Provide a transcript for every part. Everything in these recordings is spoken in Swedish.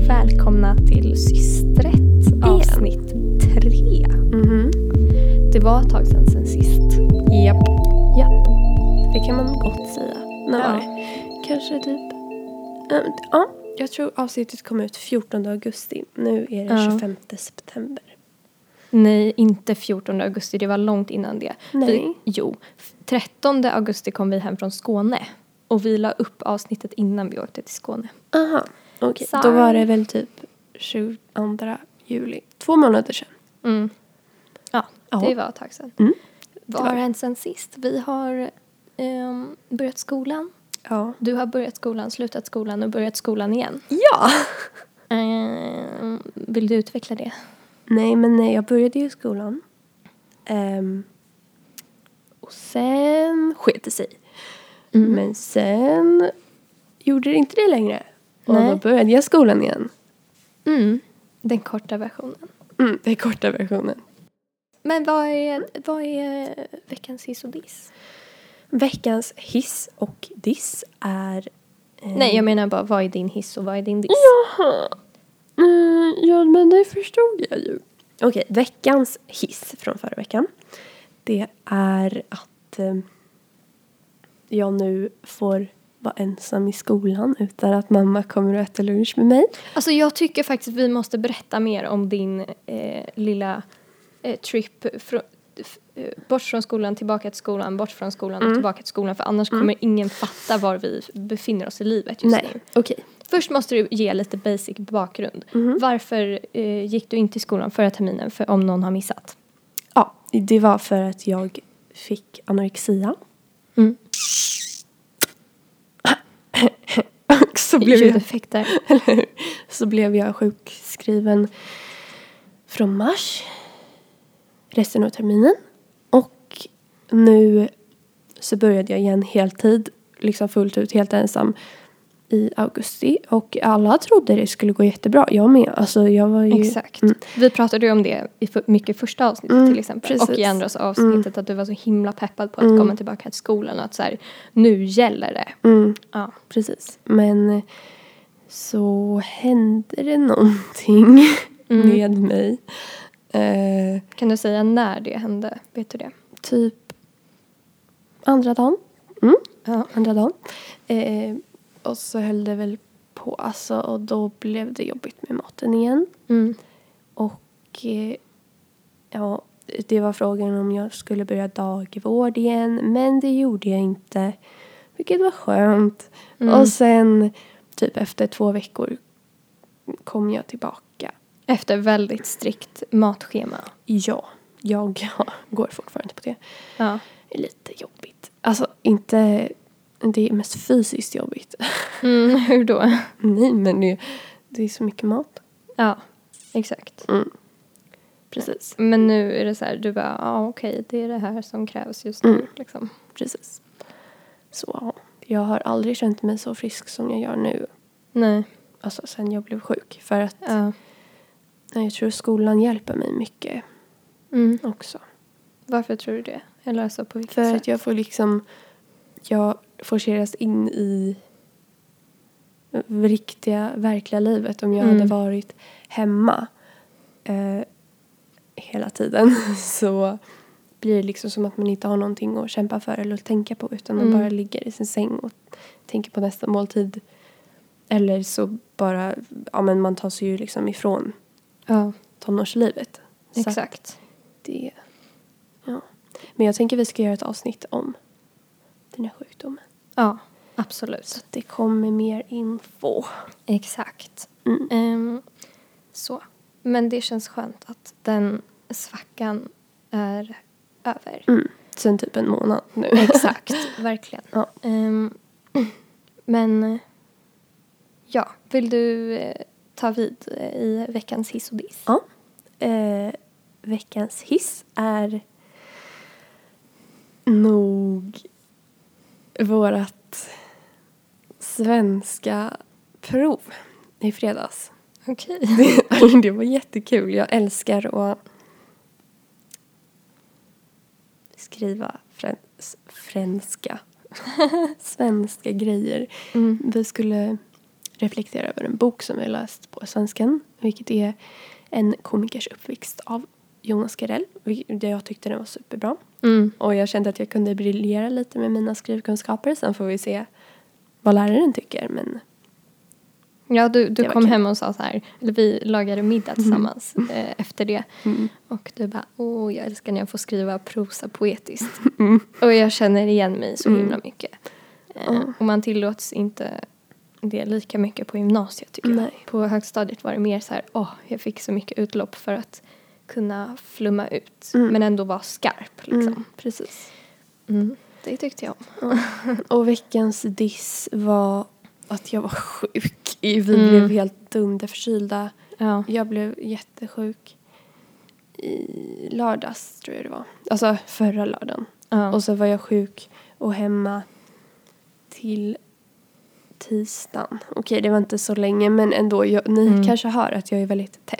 och välkomna till Systrätt avsnitt tre. Mhm. Det var ett tag sedan sen sist. Japp. Japp. Det kan man gott säga. När Ja. var det? Kanske typ... Ehm, ja, jag tror avsnittet kom ut 14 augusti. Nu är det Ja. 25 september. Nej, inte 14 augusti. Det var långt innan det. Nej. Vi, jo, 13 augusti kom vi hem från Skåne. Och vi la upp avsnittet innan vi åkte till Skåne. Aha, okej. Då Sorry. var det väl typ 22 juli. Två månader sedan. Mm. Ja, Ja. det var ett tag sedan. Mm. Vad har hänt sen sist? Vi har ehm, börjat skolan. Ja. Du har börjat skolan, slutat skolan och börjat skolan igen. Ja! Ehm, vill du utveckla det? Nej, men nej, jag började ju skolan. Ehm, och sen sket det sig. Mm. Men sen gjorde det inte det längre. Och Nej. började jag skolan igen. Mm. Den korta versionen. Mm, är korta versionen. Men vad är, vad är veckans hiss och diss? Veckans hiss och diss är... eh, Nej, jag menar bara vad är din hiss och vad är din diss? Jaha. Mm, ja, men det förstod jag ju. Okej, veckans hiss från förra veckan. Det är att eh, jag nu får vara ensam i skolan utan att mamma kommer och äter lunch med mig. Alltså jag tycker faktiskt vi måste berätta mer om din eh, lilla eh, trip fr- eh, bort från skolan, tillbaka till skolan, bort från skolan och tillbaka till skolan för annars kommer ingen fatta var vi befinner oss i livet just Nej, nu. okej. Först måste du ge lite basic bakgrund. Varför eh, gick du inte i skolan förra terminen för, om någon har missat? Ja, det var för att jag fick anorexia. Mm. Och så blev, jag, Ljudeffekter. hur? så blev jag sjukskriven från mars resten av terminen. Och nu så började jag igen heltid, liksom fullt ut, helt ensam i augusti. Och alla trodde det skulle gå jättebra. Jag med. Alltså jag var ju... Exakt. Mm. Vi pratade ju om det i mycket första avsnittet Mm, till exempel. Och precis. i andra avsnittet att du var så himla peppad på att komma tillbaka till skolan och att så här, nu gäller det. Mm. Ja. Precis. Men eh, så hände det någonting Mm. med mig. Eh, Kan du säga när det hände? Vet du det? typ andra dagen. Mm, Ja. andra dagen. Eh, och så höll det väl på alltså och då blev det jobbigt med maten igen. Mm. Och eh, ja, det var frågan om jag skulle börja dagvård igen. Men det gjorde jag inte. Vilket var skönt. Mm. Och sen typ efter två veckor kom jag tillbaka. Efter väldigt strikt matschema. Ja, jag går fortfarande på det. Ja. Lite jobbigt. Alltså inte... Det är mest fysiskt jobbigt. Mm, hur då? Nej, men det, det är så mycket mat. Ja, exakt. Mm. Precis. Men nu är det så här, du bara, ja okej, det är det här som krävs just nu. Mm. Liksom. Precis. Så ja, jag har aldrig känt mig så frisk som jag gör nu. Nej. Alltså sen jag blev sjuk. För att Ja. jag tror skolan hjälper mig mycket Mm. också. Varför tror du det? Eller alltså på vilket För sätt? att jag får liksom, jag forceras in i riktiga, verkliga livet. Om jag Mm. hade varit hemma eh, hela tiden så blir det liksom som att man inte har någonting att kämpa för eller att tänka på utan man Mm. bara ligger i sin säng och tänker på nästa måltid. Eller så bara, ja men man tar sig ju liksom ifrån Ja, tonårslivet. Så exakt. det, ja. Men jag tänker vi ska göra ett avsnitt om den här sjukdomen. Ja, absolut. Så att det kommer mer info. Exakt. Mm. Ehm, så. Men det känns skönt att den svackan är över. Mm. Sen typ en månad nu. Exakt, verkligen. Ja. Ehm, men ja, vill du eh, ta vid eh, i veckans hiss och diss? Ja. Eh, veckans hiss är nog vårat svenska prov i fredags. Okej. Det, det var jättekul. Jag älskar att skriva fräns, fränska. Svenska grejer. Mm. Vi skulle reflektera över en bok som jag läst på svenskan. Vilket är En komikers uppväxt av Jonas Gardell. vilket Jag tyckte den var superbra. Mm. Och jag kände att jag kunde briljera lite med mina skrivkunskaper. Sen får vi se vad läraren tycker. Men Ja, du, du kom kul. hem och sa så här, eller vi lagade middag tillsammans eh, efter det. Mm. Och du bara, åh jag älskar när jag får skriva prosa poetiskt. Mm. Och jag känner igen mig så himla mycket. Eh. Och man tillåts inte det lika mycket på gymnasiet tycker Nej. jag. På högstadiet var det mer så här, åh jag fick så mycket utlopp för att kunna flumma ut. Mm. Men ändå vara skarp liksom. Mm, precis. Mm. Det tyckte jag om. Och veckans diss var att jag var sjuk. Vi Mm. blev helt dunderförkylda. Ja. Jag blev jättesjuk i lördags tror jag det var. Alltså förra lördagen. Ja. Och så var jag sjuk och hemma till tisdagen. Okej, det var inte så länge men ändå. Jag, ni Mm. kanske hör att jag är väldigt täppt.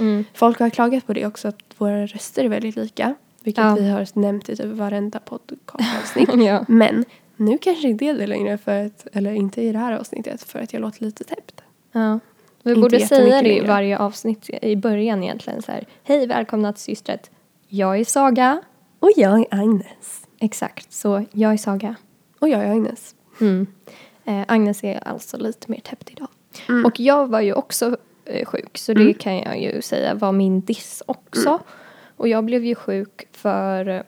Mm. Folk har klagat på det också att våra röster är väldigt lika. Vilket Ja. vi har nämnt i typ varenda podcastavsnitt. ja. men nu kanske inte är det längre för att, eller inte i det här avsnittet för att jag låter lite täppt. Ja. Vi Inte borde säga det i varje avsnitt i början egentligen. Så här, Hej, välkomna till systret. Jag är Saga. Och jag är Agnes. Exakt, så jag är Saga. Och jag är Agnes. Mm. Eh, Agnes är alltså lite mer täppt idag. Mm. Och jag var ju också sjuk, så det Mm. kan jag ju säga var min diss också. Och jag blev ju sjuk för, eh,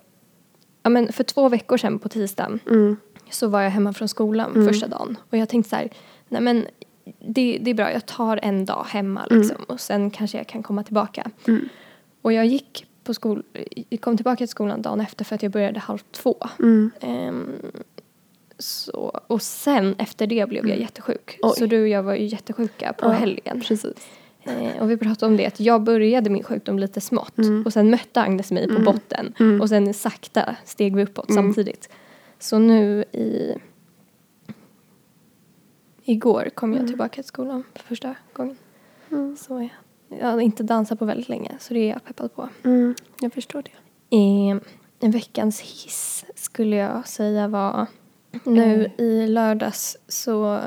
ja, men för två veckor sedan på tisdagen. Mm. så var jag hemma från skolan Mm. första dagen. Och jag tänkte så här, nej men det, det är bra, jag tar en dag hemma liksom. Och sen kanske jag kan komma tillbaka. Mm. Och jag gick på skol, jag kom tillbaka till skolan dagen efter för att jag började halv två. Mm. Så, och sen efter det blev jag jättesjuk. Oj. Så du och jag var ju jättesjuka på Ja, helgen. Precis. Eh, och vi pratade om det, att jag började min sjukdom lite smått. Mm. Och sen mötte Agnes mig på Mm. botten. Mm. Och sen sakta steg vi uppåt Mm. samtidigt. Så nu i... Igår kom jag Mm. tillbaka till skolan för första gången. Mm. Så jag, jag hade inte dansat på väldigt länge, så det är jag peppad på. Mm. Jag förstår det. Eh, veckans hiss skulle jag säga var nu Eh. i lördags så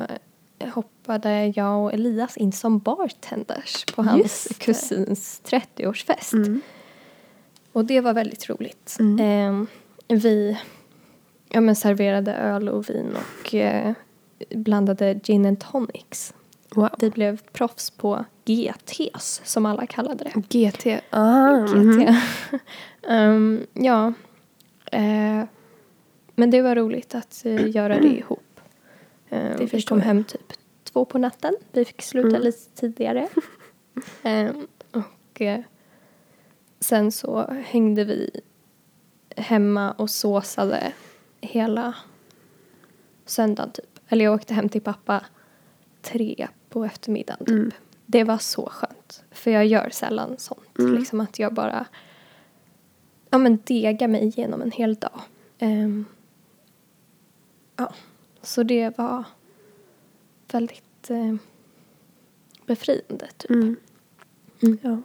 hoppade jag och Elias in som bartenders på hans kusins 30-årsfest. Mm. Och det var väldigt roligt. Mm. Eh, vi ja, men serverade öl och vin och eh, blandade gin and tonics. Wow. Vi blev proffs på GTs som alla kallade det. GT. Ah, GT. mhm. Ehm, ja. Eh, men det var roligt att eh, göra det ihop. Ehm, vi förstår kom jag. hem typ två på natten. Vi fick sluta Mm. lite tidigare. Ehm, och eh, sen så hängde vi hemma och såsade hela söndagen typ. Eller jag åkte hem till pappa tre på eftermiddagen typ. Mm. Det var så skönt. För jag gör sällan sånt. Mm. Liksom att jag bara ja, men degar mig igenom en hel dag. Ehm, ja, så det var väldigt eh, befriande typ. Mm. Mm. Ja.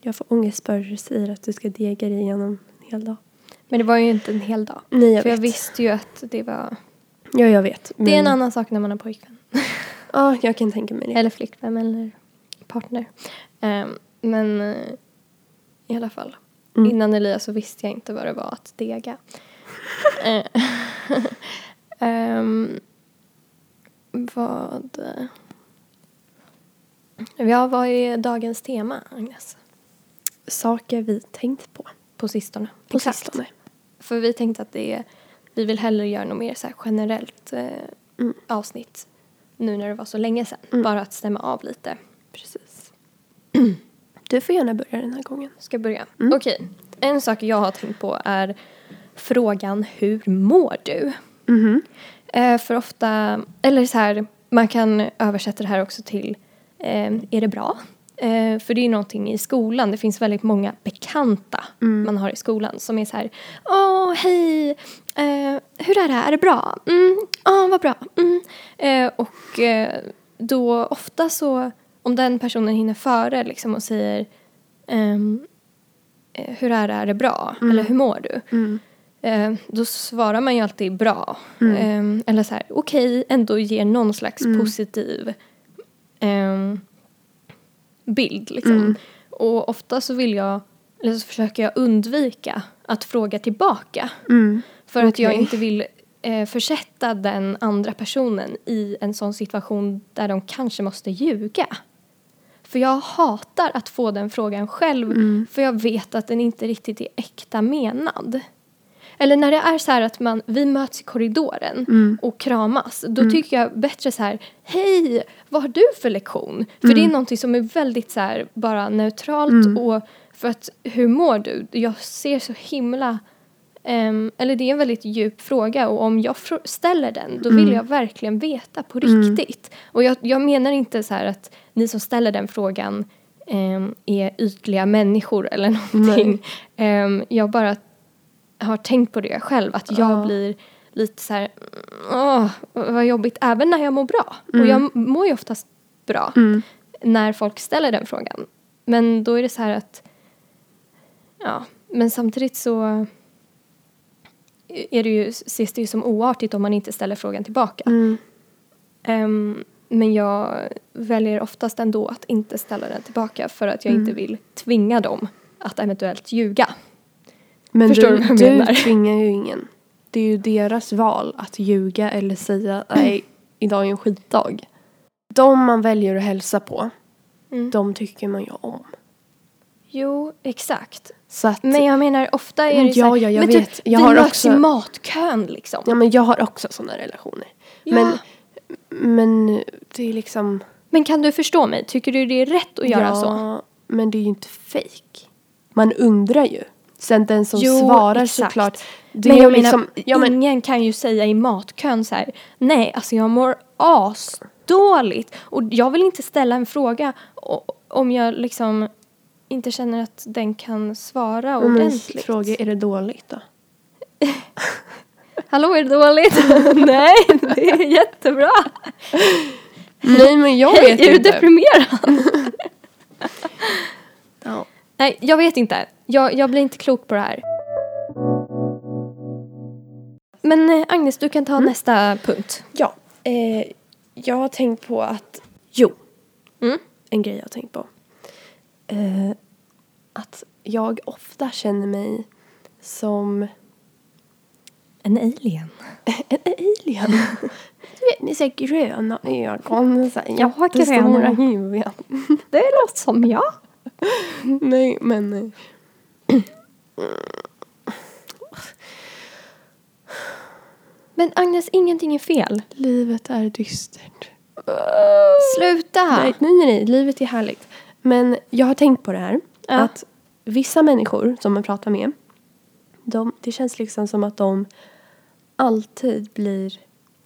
Jag får ångest bara du säger att du ska dega dig igenom en hel dag. Men det var ju inte en hel dag. Nej, jag för jag vet. visste ju att det var... Ja, jag vet. Det är en men- annan sak när man har pojkvän. Ja, jag kan tänka mig det. Eller flickvän eller partner. Ehm, men eh, i alla fall. Mm. Innan Elias så visste jag inte vad det var att dega. Ehm, vad... Ja, vad är dagens tema, Agnes? Saker vi tänkt på På sistone. på Exakt. sistone. För vi tänkte att det är... Vi vill hellre göra något mer så generellt eh, Mm. avsnitt. Nu när det var så länge sedan. Mm. Bara att stämma av lite. Precis. Du får gärna börja den här gången. Ska börja? Mm. Okej. En sak jag har tänkt på är frågan hur mår du? Mhm. Eh, för ofta, eller så här, man kan översätta det här också till eh, är det bra? Eh, för det är någonting i skolan, det finns väldigt många bekanta Mm. man har i skolan som är så här, åh hej, eh, hur är det, är det bra? Mm, åh vad bra. Mm. Eh, och eh, då ofta så, om den personen hinner före liksom och säger ehm, eh, hur är det, är det bra? Mm. Eller hur mår du? Eh, då svarar man ju alltid bra. Mm. Eh, eller så här, okej, ändå ger någon slags Mm. positiv ehm, bild. Liksom. Mm. Och ofta så vill jag, eller så försöker jag undvika att fråga tillbaka. Mm. För att jag inte vill eh, försätta den andra personen i en sån situation där de kanske måste ljuga. För jag hatar att få den frågan själv Mm. för jag vet att den inte riktigt är äkta menad. Eller när det är så här att man, vi möts i korridoren Mm. och kramas, då tycker jag bättre så här, hej, vad har du för lektion? För det är någonting som är väldigt så här, bara neutralt och för att, hur mår du? Jag ser så himla, ehm, eller det är en väldigt djup fråga och om jag ställer den, då vill jag verkligen veta på riktigt. Och jag, jag menar inte så här att ni som ställer den frågan ehm, är ytliga människor eller någonting. Ehm, jag bara har tänkt på det själv, att jag Ja. blir lite så här, åh, vad jobbigt, även när jag mår bra. Och jag mår ju oftast bra Mm. när folk ställer den frågan. Men då är det så här att, ja, men samtidigt så är det ju, ses det ju som oartigt om man inte ställer frågan tillbaka. Mm. Ehm, men jag väljer oftast ändå att inte ställa den tillbaka för att jag Mm. inte vill tvinga dem att eventuellt ljuga. Men Förstår du, du vad jag du menar? tvingar ju ingen. Det är ju deras val att ljuga eller säga nej, idag är en skitdag. De man väljer att hälsa på, Mm. de tycker man ju om. Jo, exakt. Att, Men jag menar ofta är det Ja, så här, ja, jag men vet. Typ, Jag har också- i matkön liksom. ja men jag har också sådana relationer. Ja. Men, men det är liksom... Men kan du förstå mig? Tycker du det är rätt att göra ja, så? men det är ju inte fake. Man undrar ju. Sen den som Jo, svarar exakt. såklart. Det men jag liksom, menar, ja, men, ingen kan ju säga i matkön så här, nej, alltså jag mår asdåligt. Och jag vill inte ställa en fråga om jag liksom inte känner att den kan svara men ordentligt. fråga, är det dåligt då? Hallå, är det dåligt? nej, det är jättebra. Nej men jag Hej, vet är du inte. deprimerad? Ja. nej, jag vet inte. Jag, jag blir inte klok på det här. Men eh, Agnes, du kan ta nästa punkt. Ja, eh, jag har tänkt på att, jo, Mm. en grej jag har tänkt på. Eh, att jag ofta känner mig som En alien. en alien. Du vet, ni ser gröna ögon, så här, Jag har jättestora huvuden. Det låter som jag. Nej, men... Men Agnes, ingenting är fel. Livet är dystert. Sluta! Nej, nej, nej, nej, livet är härligt. Men jag har tänkt på det här. Ja. Att vissa människor som man pratar med, de, det känns liksom som att de alltid blir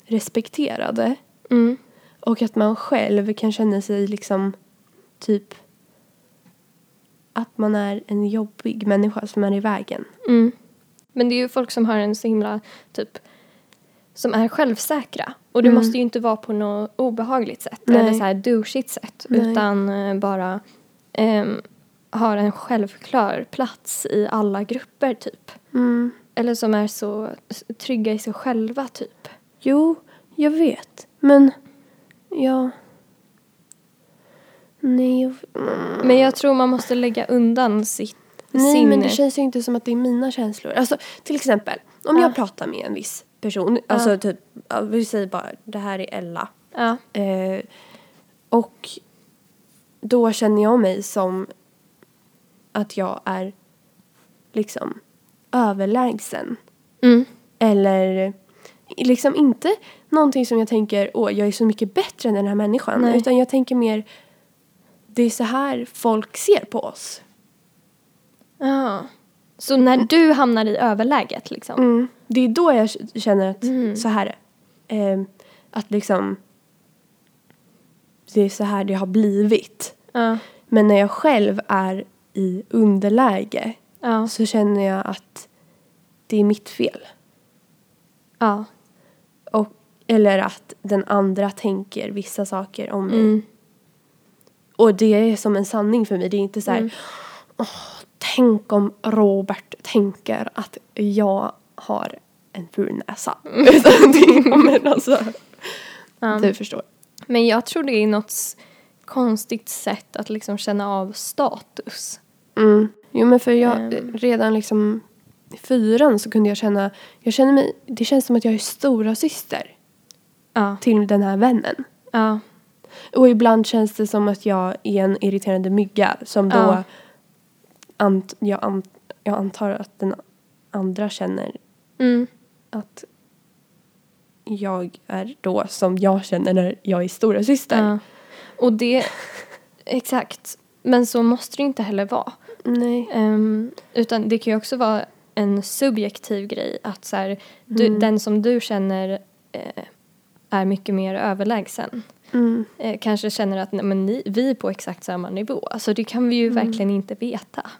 respekterade. Mm. Och att man själv kan känna sig liksom typ att man är en jobbig människa som är i vägen. Mm. Men det är ju folk som har en så himla, typ, som är självsäkra. Och det Mm. måste ju inte vara på något obehagligt sätt Nej. eller så här douchigt sätt. Nej. Utan eh, bara ehm, har en självklar plats i alla grupper typ. Mm. Eller som är så trygga i sig själva typ. Jo, jag vet. Men, ja. Nej, jag, mm. Men jag tror man måste lägga undan sitt, Nej, sin... men det känns ju inte som att det är mina känslor. Alltså, till exempel, om Ja. jag pratar med en viss person, alltså typ, vi säger bara, det här är Ella. Ja. Eh, och då känner jag mig som att jag är liksom överlägsen. Mm. Eller liksom inte någonting som jag tänker, åh, jag är så mycket bättre än den här människan. Nej. Utan jag tänker mer, det är så här folk ser på oss. Ja. Så när du hamnar i överläget liksom. Mm. Det är då jag känner att Mm. så här eh, att liksom det är så här det har blivit. Ja. Men när jag själv är i underläge Ja. så känner jag att det är mitt fel. Ja. Och, eller att den andra tänker vissa saker om mig. Mm. Och det är som en sanning för mig. Det är inte så här, Mm. "Åh, tänk om Robert tänker att jag har en ful näsa. Utan det men alltså, Ja. du förstår. Men jag tror det är något konstigt sätt att liksom känna av status. Mm. Jo men för jag, Ehm. redan liksom i fyran så kunde jag känna, jag känner mig, det känns som att jag är stora syster Ja. till den här vännen. Ja. Och ibland känns det som att jag är en irriterande mygga som då Ja. ant, jag, ant, jag antar att den andra känner Mm. att jag är då som jag känner när jag är stora syster. ja. Och det, exakt. Men så måste det inte heller vara. Nej. Ehm, utan det kan ju också vara en subjektiv grej att så här, du, Mm. den som du känner eh, är mycket mer överlägsen. Mm. Eh, kanske känner att nej, men ni, vi är på exakt samma nivå. Alltså det kan vi ju Mm. verkligen inte veta.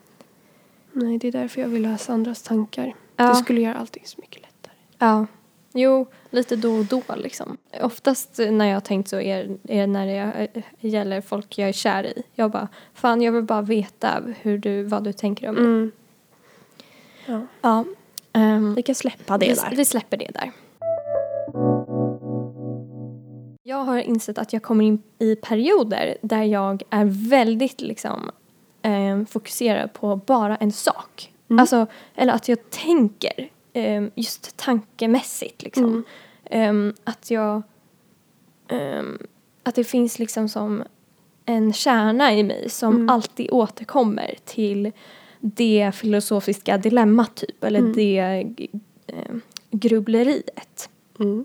Nej, det är därför jag vill läsa andras tankar. Ja. Det skulle göra allting så mycket lättare. Ja. Jo, lite då och då liksom. Oftast när jag har tänkt så är, är när det eh, gäller folk jag är kär i. Jag bara, fan jag vill bara veta hur du, vad du tänker om mig. Mm. Ja. Ja. ehm, Vi kan släppa det vi, där. vi släpper det där. Jag har insett att jag kommer in i perioder där jag är väldigt liksom eh, fokuserad på bara en sak. Mm. Alltså, eller att jag tänker eh, just tankemässigt liksom. Mm. Ehm, att jag ehm, att det finns liksom som en kärna i mig som Mm. alltid återkommer till det filosofiska dilemmat typ eller Mm. det eh, grubbleriet. Mm.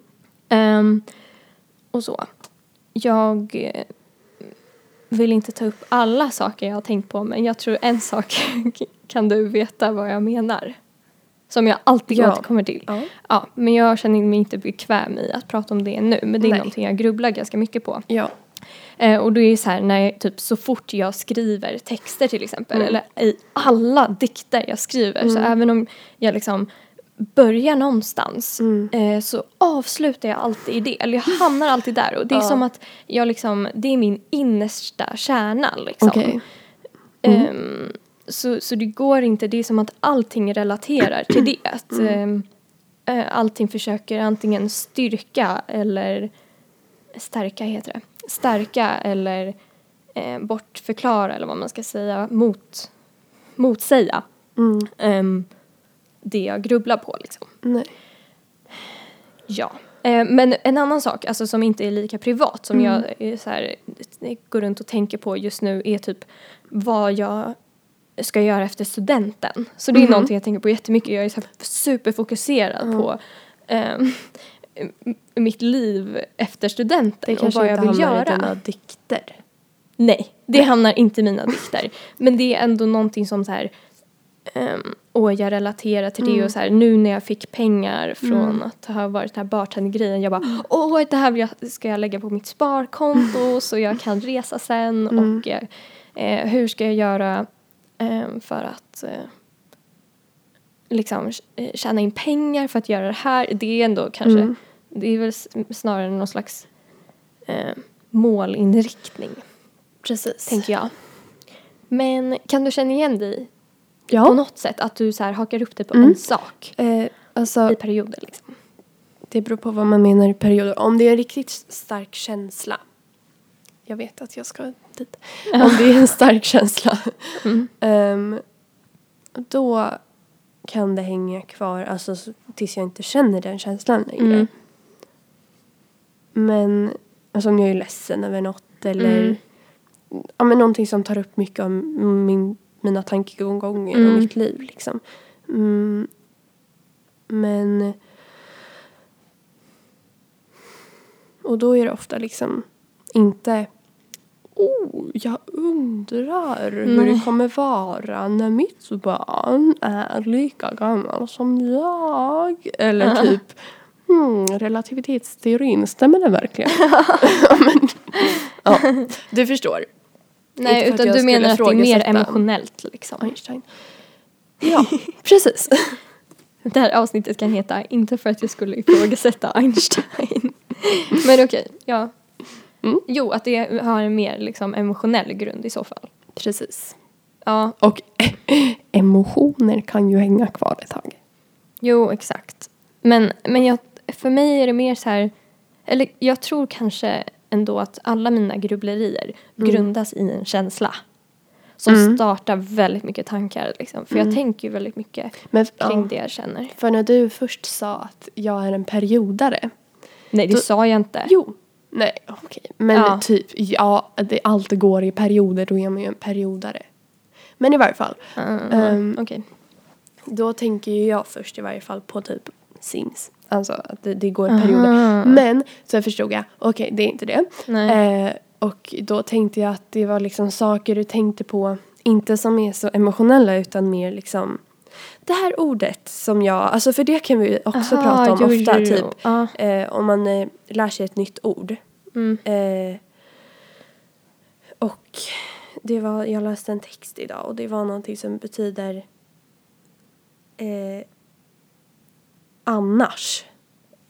Och så. Jag eh, vill inte ta upp alla saker jag har tänkt på men jag tror en sak kan du veta vad jag menar. Som jag alltid Ja. återkommer till. Ja. Ja, men jag känner mig inte bekväm i att prata om det nu. Men det är Nej. någonting jag grubblar ganska mycket på. Ja. Eh, och då är det så här när jag, typ så fort jag skriver texter till exempel. Mm. Eller i alla dikter jag skriver. Så Mm. även om jag liksom börjar någonstans. Mm. Eh, så avslutar jag alltid i det. Eller jag hamnar alltid där. Och det är Ja. som att jag liksom, det är min innersta kärna liksom. Okej. Mm. Ehm, så, så det går inte, det är som att allting relaterar till det. Att, Mm. ehm, eh, allting försöker antingen styrka eller stärka heter det. Stärka eller eh, bortförklara eller vad man ska säga mot, motsäga Mm. ehm, det jag grubblar på liksom. Nej. Ja. Eh, men en annan sak, alltså som inte är lika privat som Mm. jag är så här, går runt och tänker på just nu är typ vad jag ska göra efter studenten. Så det är Mhm. någonting jag tänker på jättemycket. Jag är så här superfokuserad Ja. på ehm, m- mitt liv efter studenten Det och kanske vad inte jag vill hamnar göra. i dina dikter. Nej, det hamnar inte i mina dikter. Men det är ändå någonting som så här, um, och jag relaterar till det Mm. och så här, nu när jag fick pengar från Mm. att ha varit den här bartendgrejen, jag bara, åh det här jag, ska jag lägga på mitt sparkonto så jag kan resa sen Mm. och eh, eh, hur ska jag göra eh, för att eh, liksom eh, tjäna in pengar för att göra det här. Det är ändå kanske, Mm. det är väl snarare någon slags eh, målinriktning Precis. tänker jag. Men kan du känna igen dig på ja. något sätt? Att du så här hakar upp dig på Mm. en sak Eh, alltså, i perioder liksom? det beror på vad man menar i perioder. Om det är en riktigt stark känsla. Jag vet att jag ska dit. Om det är en stark känsla. Mm. ehm, då kan det hänga kvar alltså, tills jag inte känner den känslan längre. Mm. Men alltså, om jag är ledsen över något eller Mm. ja, men någonting som tar upp mycket av min, mina tankegångar Mm. och mitt liv. Liksom. Mm. Men... Och då är det ofta liksom inte Oh, jag undrar hur Nej. det kommer vara när mitt barn är lika gammal som jag. Eller Ja. typ hmm, relativitetsteorin, stämmer den verkligen? ja, men, ja, du förstår. Nej, utan du menar att det är mer emotionellt liksom. Einstein. Ja, precis. Det här avsnittet kan heta Inte för att jag skulle ifrågasätta Einstein. Men okej, ja. Mm. Jo, att det har en mer liksom emotionell grund i så fall. Precis. Ja, Och emotioner kan ju hänga kvar ett tag. jo exakt. Men, men jag, för mig är det mer så här, eller jag tror kanske ändå att alla mina grubblerier grundas i en känsla. Som Mm. startar väldigt mycket tankar liksom. För jag tänker ju väldigt mycket Men, kring ja. det jag känner. För när du först sa att jag är en periodare. Nej det Då- sa jag inte. Jo. Nej, okej. Men Ja. typ, ja, det, allt går i perioder, då är man ju en periodare. Men i varje fall. Mm, Ehm, Okej. Då tänker ju jag först i varje fall på typ Sims. Alltså att det, det går i Aha. perioder. Men så förstod jag, okej det är inte det. Eh, och då tänkte jag att det var liksom saker du tänkte på, inte som är så emotionella utan mer liksom det här ordet som jag, alltså för det kan vi också Aha, prata om jo, ofta jo, typ. Ja. Eh, om man eh, lär sig ett nytt ord. Mm. Eh, och det var, jag läste en text idag och det var någonting som betyder eh, annars.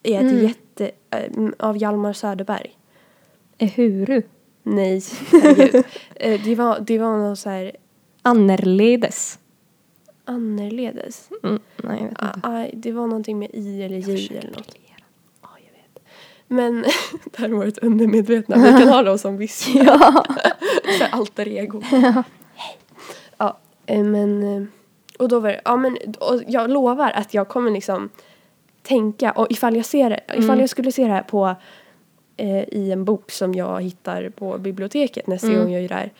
Är ett Mm. jätte, eh, av Hjalmar Söderberg. Ehuru. Nej, eh, det, var, det var något så här Annerledes. annorledes. Mm. Nej, jag vet inte. Ah, ah, det var någonting med i eller j eller något. Ja, jag vet. Men det här var ett undermedvetna. Vi kan ha dem som viskar. Ja. så här alter ego. Ja, eh, men... Och då var det, ja men och jag lovar att jag kommer liksom tänka, och ifall jag ser det, ifall Mm. jag skulle se det här på eh, i en bok som jag hittar på biblioteket nästa Mm. gång jag det här.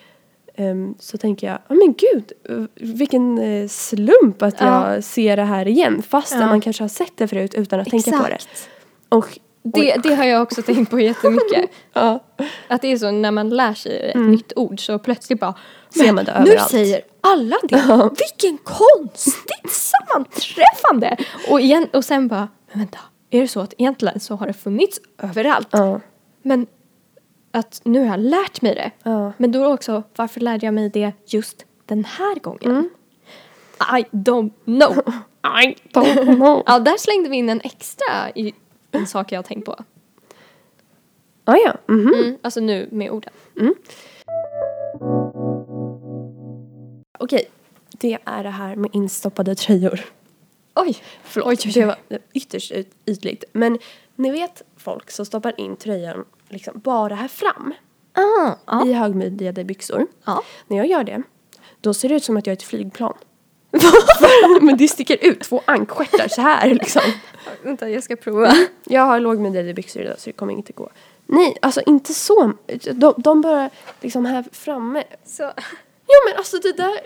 ehm, så tänker jag, ja men gud, vilken eh, slump att Ja. jag ser det här igen. Fast Ja. man kanske har sett det förut utan att tänka på det. Exakt. Och, Det, det har jag också tänkt på jättemycket. ja, Att det är så när man lär sig ett Mm. nytt ord så plötsligt bara ser man det nu överallt. säger alla det. Vilken konstigt sammanträffande! Och, igen, och sen bara, men vänta, är det så att egentligen så har det funnits överallt? Ja, Men att nu har jag lärt mig det. ja. Men då också, varför lärde jag mig det just den här gången? Mm. I don't know. I don't know. Ja, där slängde vi in en extra i en sak jag har tänkt på. Ah, ja, mhm. Mm, alltså nu med orden. Okej, det är det här med instoppade tröjor. Oj! Förlåt, Oj, det var ytterst yt- ytligt. Men ni vet folk som stoppar in tröjan liksom bara här fram Ah, ja. i högmidjade byxor. ja. När jag gör det, då ser det ut som att jag är ett flygplan. Men det sticker ut två ankstjärtar så här liksom. Vänta, jag ska prova. Jag har lågmidjade byxor idag så det kommer inte gå. Nej, alltså inte så. De, de bara liksom här framme. Så. Ja men alltså det där.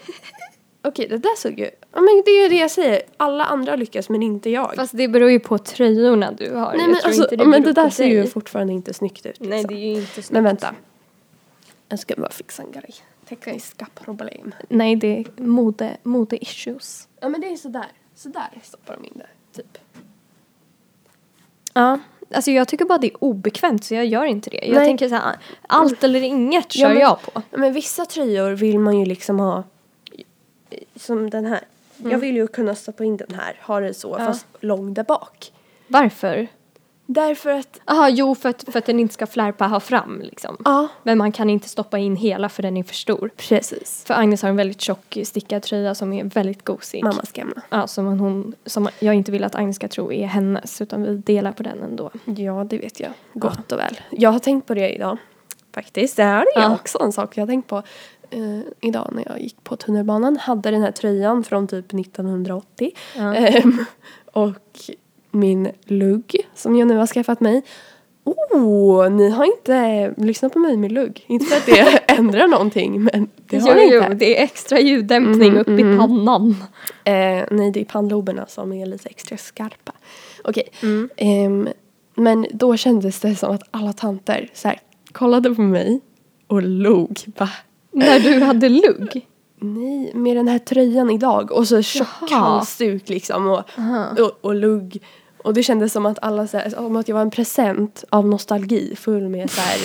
Okej det där såg ju. Ja men det är ju det jag säger. Alla andra lyckas men inte jag. Fast det beror ju på tröjorna du har. Nej men alltså inte men det där ser ju dig. fortfarande inte snyggt ut. Nej, liksom. det är ju inte snyggt. Men vänta. Jag ska bara fixa en grej. Tekniska problem. Nej, det är mode, mode-issues. Ja men det är sådär. Sådär stoppar de in det. Typ. Ja, alltså jag tycker bara det är obekvämt så jag gör inte det. Jag Nej. tänker så här, allt eller inget Ja, kör men- jag på. Ja, Men vissa tröjor vill man ju liksom ha. Som den här. Jag vill ju kunna stoppa in den här. Ha det så Ja. fast lång där bak. Varför? Därför att. Jaha, jo för att, för att den inte ska flärpa här fram liksom. Ja. Men man kan inte stoppa in hela för den är för stor. Precis. För Agnes har en väldigt tjock stickad tröja som är väldigt gosig. Mammas gamla. Ja, som hon, som jag inte vill att Agnes ska tro är hennes utan vi delar på den ändå. Ja, det vet jag. Gott och väl. Jag har tänkt på det idag. Faktiskt. Det här är Ja. också en sak jag har tänkt på. Eh, idag när jag gick på tunnelbanan. Hade den här tröjan från typ 1980. Ja. Ehm, och min lugg som jag nu har skaffat mig. Oh, ni har inte lyssnat på mig med lugg. Inte för att det ändrar någonting men det har jo, ni jo, inte. det är extra ljuddämpning Mhm, upp i mhm. pannan. Eh, nej, det är pannloberna som är lite extra skarpa. Okej. Mm. Ehm, men då kändes det som att alla tanter så här, kollade på mig och log. Va? När du hade lugg? Nej, med den här tröjan idag och så tjock halsduk liksom och, och, och lugg. Och det kändes som att alla så här, som att jag var en present av nostalgi full med så här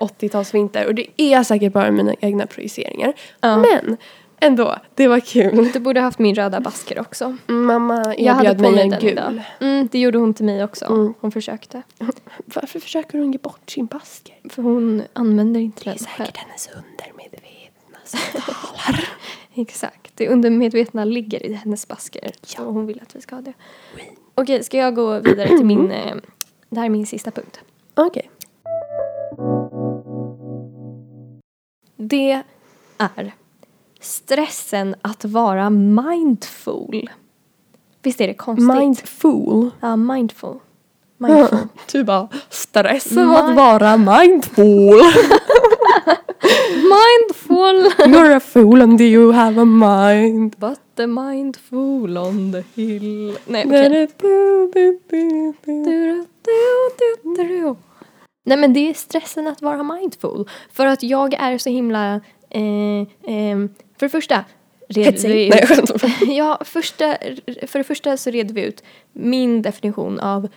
80-talsvinter. Och det är säkert bara mina egna projiceringar. Ja. Men ändå, det var kul. Du borde haft min röda basker också. Mamma erbjöd mig en gul. Mm, det gjorde hon till mig också. Mm. Hon försökte. Varför försöker hon ge bort sin basker? För hon använder inte den själv. hennes undermedvetna som talar. Exakt. Det undermedvetna ligger i hennes basker. Så hon vill att vi ska ha det. Okej, ska jag gå vidare till min... Eh, det här är min sista punkt. Okej. Det är stressen att vara mindful. Visst är det konstigt? Mindful. Ja, mindful. Mindful. Du bara, stressen Mind- att vara mindful. mindful! You're a fool and you have a mind. But the mindful on the hill. Nej, okej. Nej men det är stressen att vara mindful. För att jag är så himla... Eh, eh, för det första red vi ut, ja, första, för det första så red vi ut min definition av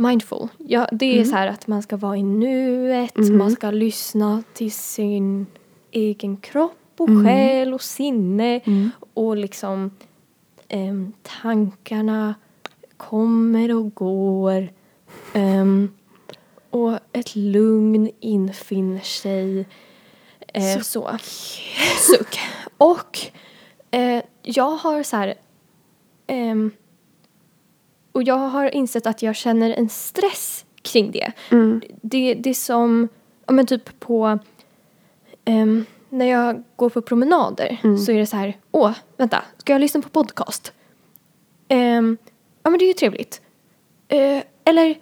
mindful. Ja, det är så här att man ska vara i nuet, man ska lyssna till sin egen kropp och själ och sinne och liksom ehm, tankarna kommer och går. Ehm, och ett lugn infinner sig. Eh, så. Suck. Och eh, jag har så här... ehm, och jag har insett att jag känner en stress kring det. Det, det är som, ja men typ på, ehm, när jag går på promenader så är det så här, åh, vänta, ska jag lyssna på podcast? Ehm, ja men det är ju trevligt. Eh, eller,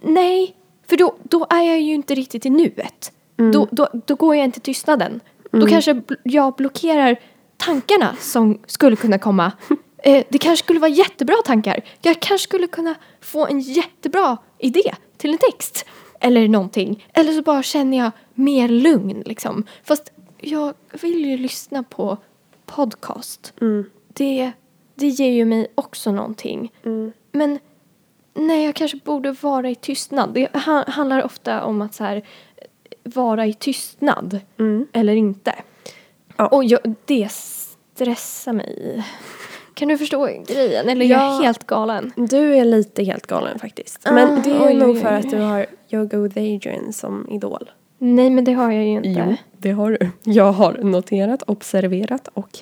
nej, för då, då är jag ju inte riktigt i nuet. Då, då, då går jag inte tystnaden. Då kanske jag blockerar tankarna som skulle kunna komma. Eh, det kanske skulle vara jättebra tankar. Jag kanske skulle kunna få en jättebra idé till en text. Eller någonting. Eller så bara känner jag mer lugn liksom. Fast jag vill ju lyssna på podcast. Det, det ger ju mig också någonting. Men nej, jag kanske borde vara i tystnad. Det ha- handlar ofta om att så här, vara i tystnad eller inte. Ja. Och jag, det stressar mig. Kan du förstå grejen? Eller jag är Ja. helt galen. Du är lite helt galen faktiskt. Ah, Men det är oj, nog oj, för oj. att du har Yoga with Adrian som idol. Nej, men det har jag ju inte. Jo, det har du. Jag har noterat, observerat och...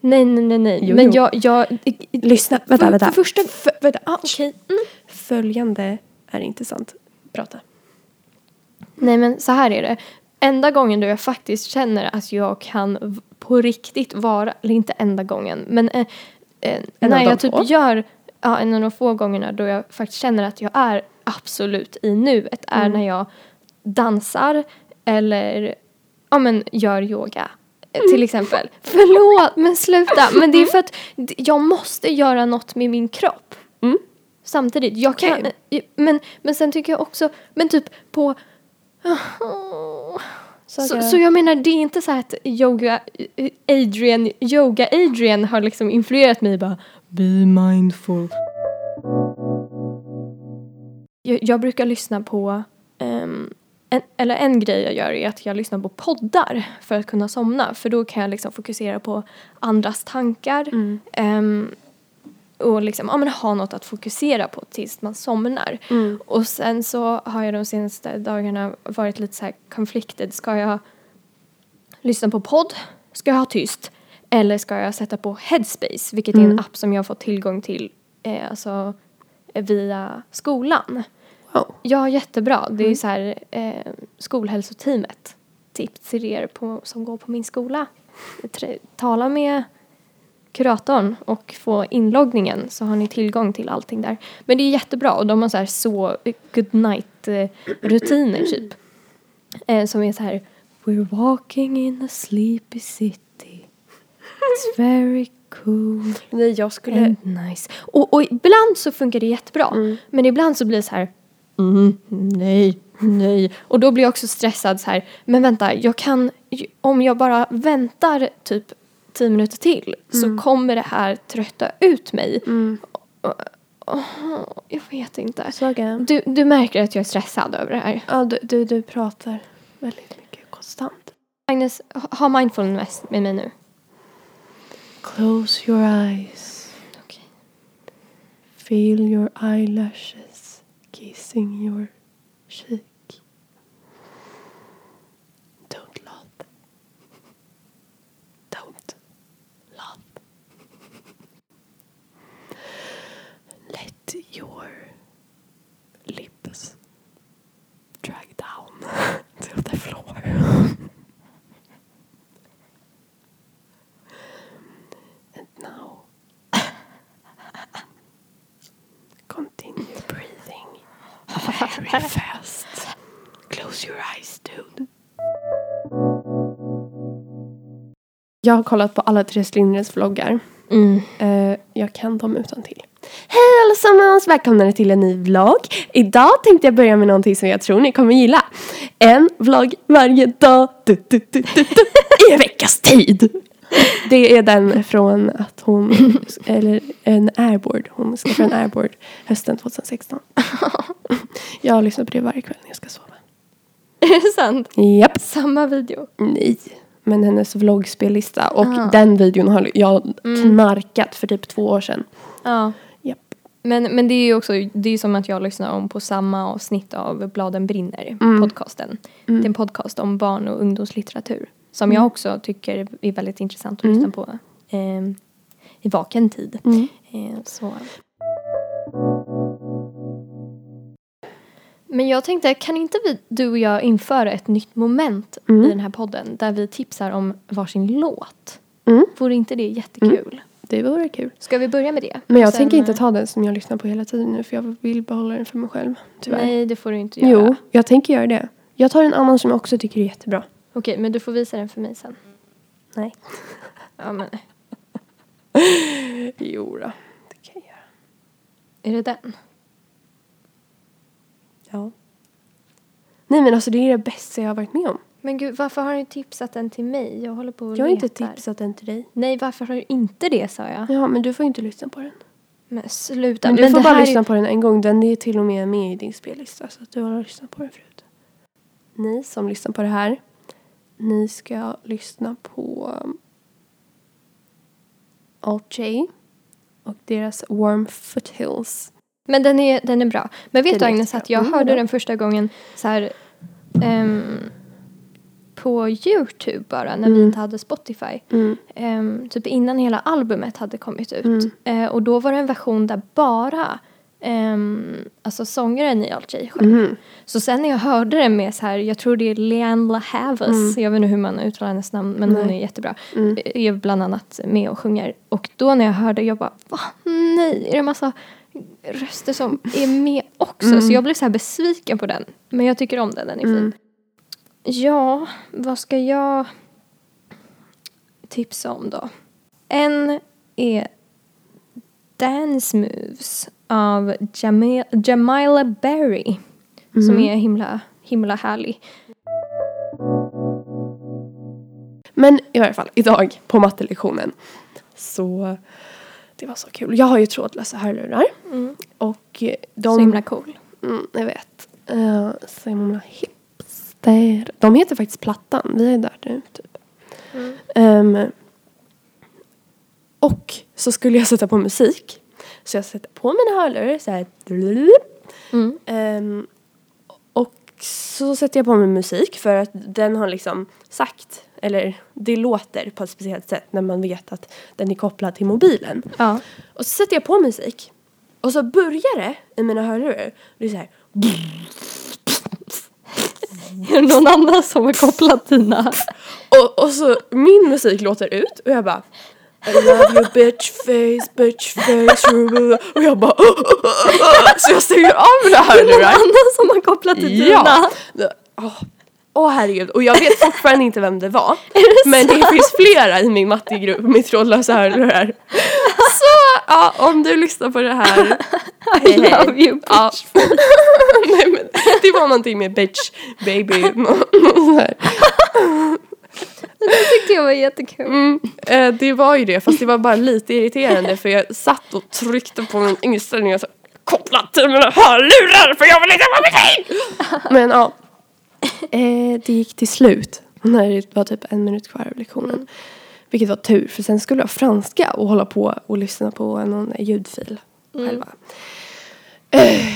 Nej, nej, nej, nej. Jo, men jo. jag... jag Lyssna, vänta, för, vänta. För första... För, vänta, ah, okej. Följande är intressant. Prata. Nej men så här är det. Enda gången då jag faktiskt känner att jag kan på riktigt vara, eller inte enda gången, men eh, eh, när jag typ få. gör, ja en av de få gångerna då jag faktiskt känner att jag är absolut i nuet är Mm. när jag dansar eller ja men gör yoga. eh, Mm. Till exempel. Förlåt men sluta. Men det är för att jag måste göra något med min kropp. Mm. Samtidigt. Jag kan, Okej. men, men sen tycker jag också, men typ på så, så jag menar, det är inte så här att yoga Adrian, yoga Adrian har liksom influerat mig bara Be mindful. Jag, jag brukar lyssna på, ehm, en, eller en grej jag gör är att jag lyssnar på poddar för att kunna somna. För då kan jag liksom fokusera på andras tankar. ehm, och liksom, ja, men ha något att fokusera på tills man somnar. Och sen så har jag de senaste dagarna varit lite så här conflicted. Ska jag lyssna på podd? Ska jag ha tyst? Eller ska jag sätta på Headspace, vilket är en app som jag har fått tillgång till eh, alltså, via skolan. Wow. Ja, jättebra. Det är så här eh, skolhälsoteamet. Tips till er på, som går på min skola. Tala med kuratorn och få inloggningen så har ni tillgång till allting där. Men det är jättebra och de har så här så good night eh, rutiner typ. Eh, som är så här We're walking in a sleepy city. It's very cool Nej, jag skulle... and nice. Och, och ibland så funkar det jättebra. Men ibland så blir det så här mm, nej, nej. Och då blir jag också stressad så här. Men vänta, jag kan om jag bara väntar typ tio minuter till så kommer det här trötta ut mig. Och- jag vet inte. Saga. Du, du märker att jag är stressad över det här. Ja, du, du, du pratar väldigt mycket konstant. Agnes, ha- mindfulness med mig nu. Close your eyes. Okej. Feel your eyelashes kissing your cheek. Very fast. Close your eyes dude. Jag har kollat på alla Therese Lindgrens vloggar. Mm. Eh, jag kan dem utan till. Hej allesammans! Välkomna till en ny vlogg. Idag tänkte jag börja med någonting som jag tror ni kommer gilla. En vlogg varje dag du, du, du, du, du, i en veckas tid. Det är den från att hon, eller en airboard, hon ska få en airboard hösten 2016. Jag lyssnar på det varje kväll när jag ska sova. Är det sant? Japp. Samma video? Nej. Men hennes vloggspellista och Ah. den videon har jag knarkat för typ två år sedan. Ja. Japp. Men, men det är ju också, det är ju som att jag lyssnar om på samma avsnitt av Bladen brinner, podcasten. Det är en podcast om barn och ungdomslitteratur. Som jag också tycker är väldigt intressant att lyssna på eh, i vaken tid. Eh, så. Men jag tänkte, kan inte vi, du och jag införa ett nytt moment i den här podden där vi tipsar om varsin låt? Mm. Vore inte det jättekul? Det vore kul. Ska vi börja med det? Men jag Sen, tänker inte eh, ta den som jag lyssnar på hela tiden nu för jag vill behålla den för mig själv. Tyvärr. Nej, det får du inte göra. Jo, jag tänker göra det. Jag tar en annan som jag också tycker är jättebra. Okej, men du får visa den för mig sen. Nej. Ja, men Jo då, det kan jag göra. är det den? Ja. Nej men alltså det är det bästa jag har varit med om. Men gud, varför har du tipsat den till mig? Jag håller på och Jag har inte letar. tipsat den till dig. Nej, varför har du inte det, sa jag. Ja men du får inte lyssna på den. Men sluta. Men du får det bara här lyssna är... på den en gång. Den är till och med med i din spellista så att du har lyssnat på den förut. Ni som lyssnar på det här. Ni ska lyssna på um, Alt J och deras Warm Foothills. Men den är, den är bra. Men vet Den du Agnes att jag Mm, hörde den första gången så här ehm, på Youtube bara när vi inte hade Spotify. Mm. Ehm, typ innan hela albumet hade kommit ut. Mm. Eh, och då var det en version där bara ehm, alltså sångaren i Alt J sjöng. Mhm. Så sen när jag hörde det med så här, jag tror det är Leanne Havas, jag vet inte hur man uttalar hennes namn men hon Mm. Nej. är jättebra. Mm. Är bland annat med och sjunger. Och då när jag hörde, jag bara va? Nej, är det en massa röster som är med också? Så jag blev så här besviken på den. Men jag tycker om den, den är fin. Mm. Ja, vad ska jag tipsa om då? En är Dance Moves av Jamil, Jamila Berry. Som är himla, himla härlig. Men i varje fall, idag på mattelektionen så det var så kul. Jag har ju trådlösa hörlurar och eh, de... Så himla cool. Mm, jag vet. Uh, så himla hipster. De heter faktiskt Plattan. Vi är där nu typ. Ehm, och så skulle jag sätta på musik. Så jag sätter på mina hörlurar så här. Mm. Um, och så sätter jag på mig musik för att den har liksom sagt, eller det låter på ett speciellt sätt när man vet att den är kopplad till mobilen. Ja. Och så sätter jag på musik. Och så börjar det i mina hörlurar. Det är så här. Är det någon annan som har kopplat dina? Och, och så min musik låter ut och jag bara i love you bitch face, bitch face Och jag bara Så jag stänger av mina Är det någon hörlurar annan som har kopplat till dina? Ja! Åh Åh, herregud, och jag vet fortfarande inte vem det var det Men det finns flera i min mattegrupp med trådlösa hörlurar Så ja, om du lyssnar på det här I hej. love you bitch. Ja. Nej men det var någonting med bitch, baby, Det tyckte jag var jättekul. Mm, eh, det var ju det, fast det var bara lite irriterande för jag satt och tryckte på min inställning och så kopplat till mina hörlurar för jag vill inte vara musik! Men ja, eh, det gick till slut när det var typ en minut kvar av lektionen. Vilket var tur, för sen skulle jag franska och hålla på och lyssna på någon ljudfil själva. Eh,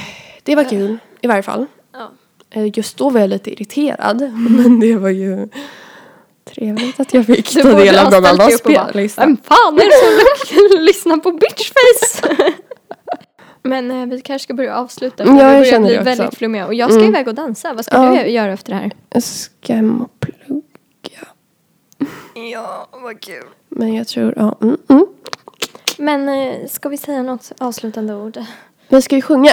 det var kul, i varje fall. Ja. Just då var jag lite irriterad, men det var ju trevligt att jag fick ta del av någon annans spellista. Vem fan är det som lyssnar på bitchface? Men eh, vi kanske ska börja avsluta. Ja, vi jag börjar känner bli det också. väldigt flummiga. Och jag ska Mm. iväg och dansa. Vad ska Ja. du göra efter det här? Jag ska hem och plugga. Ja, vad kul. Men jag tror, ja. Mm, mm. Men eh, ska vi säga något avslutande ord? Men ska vi sjunga?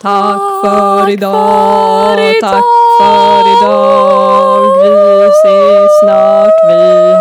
Tack för idag, tack för idag. Vi ses snart, vid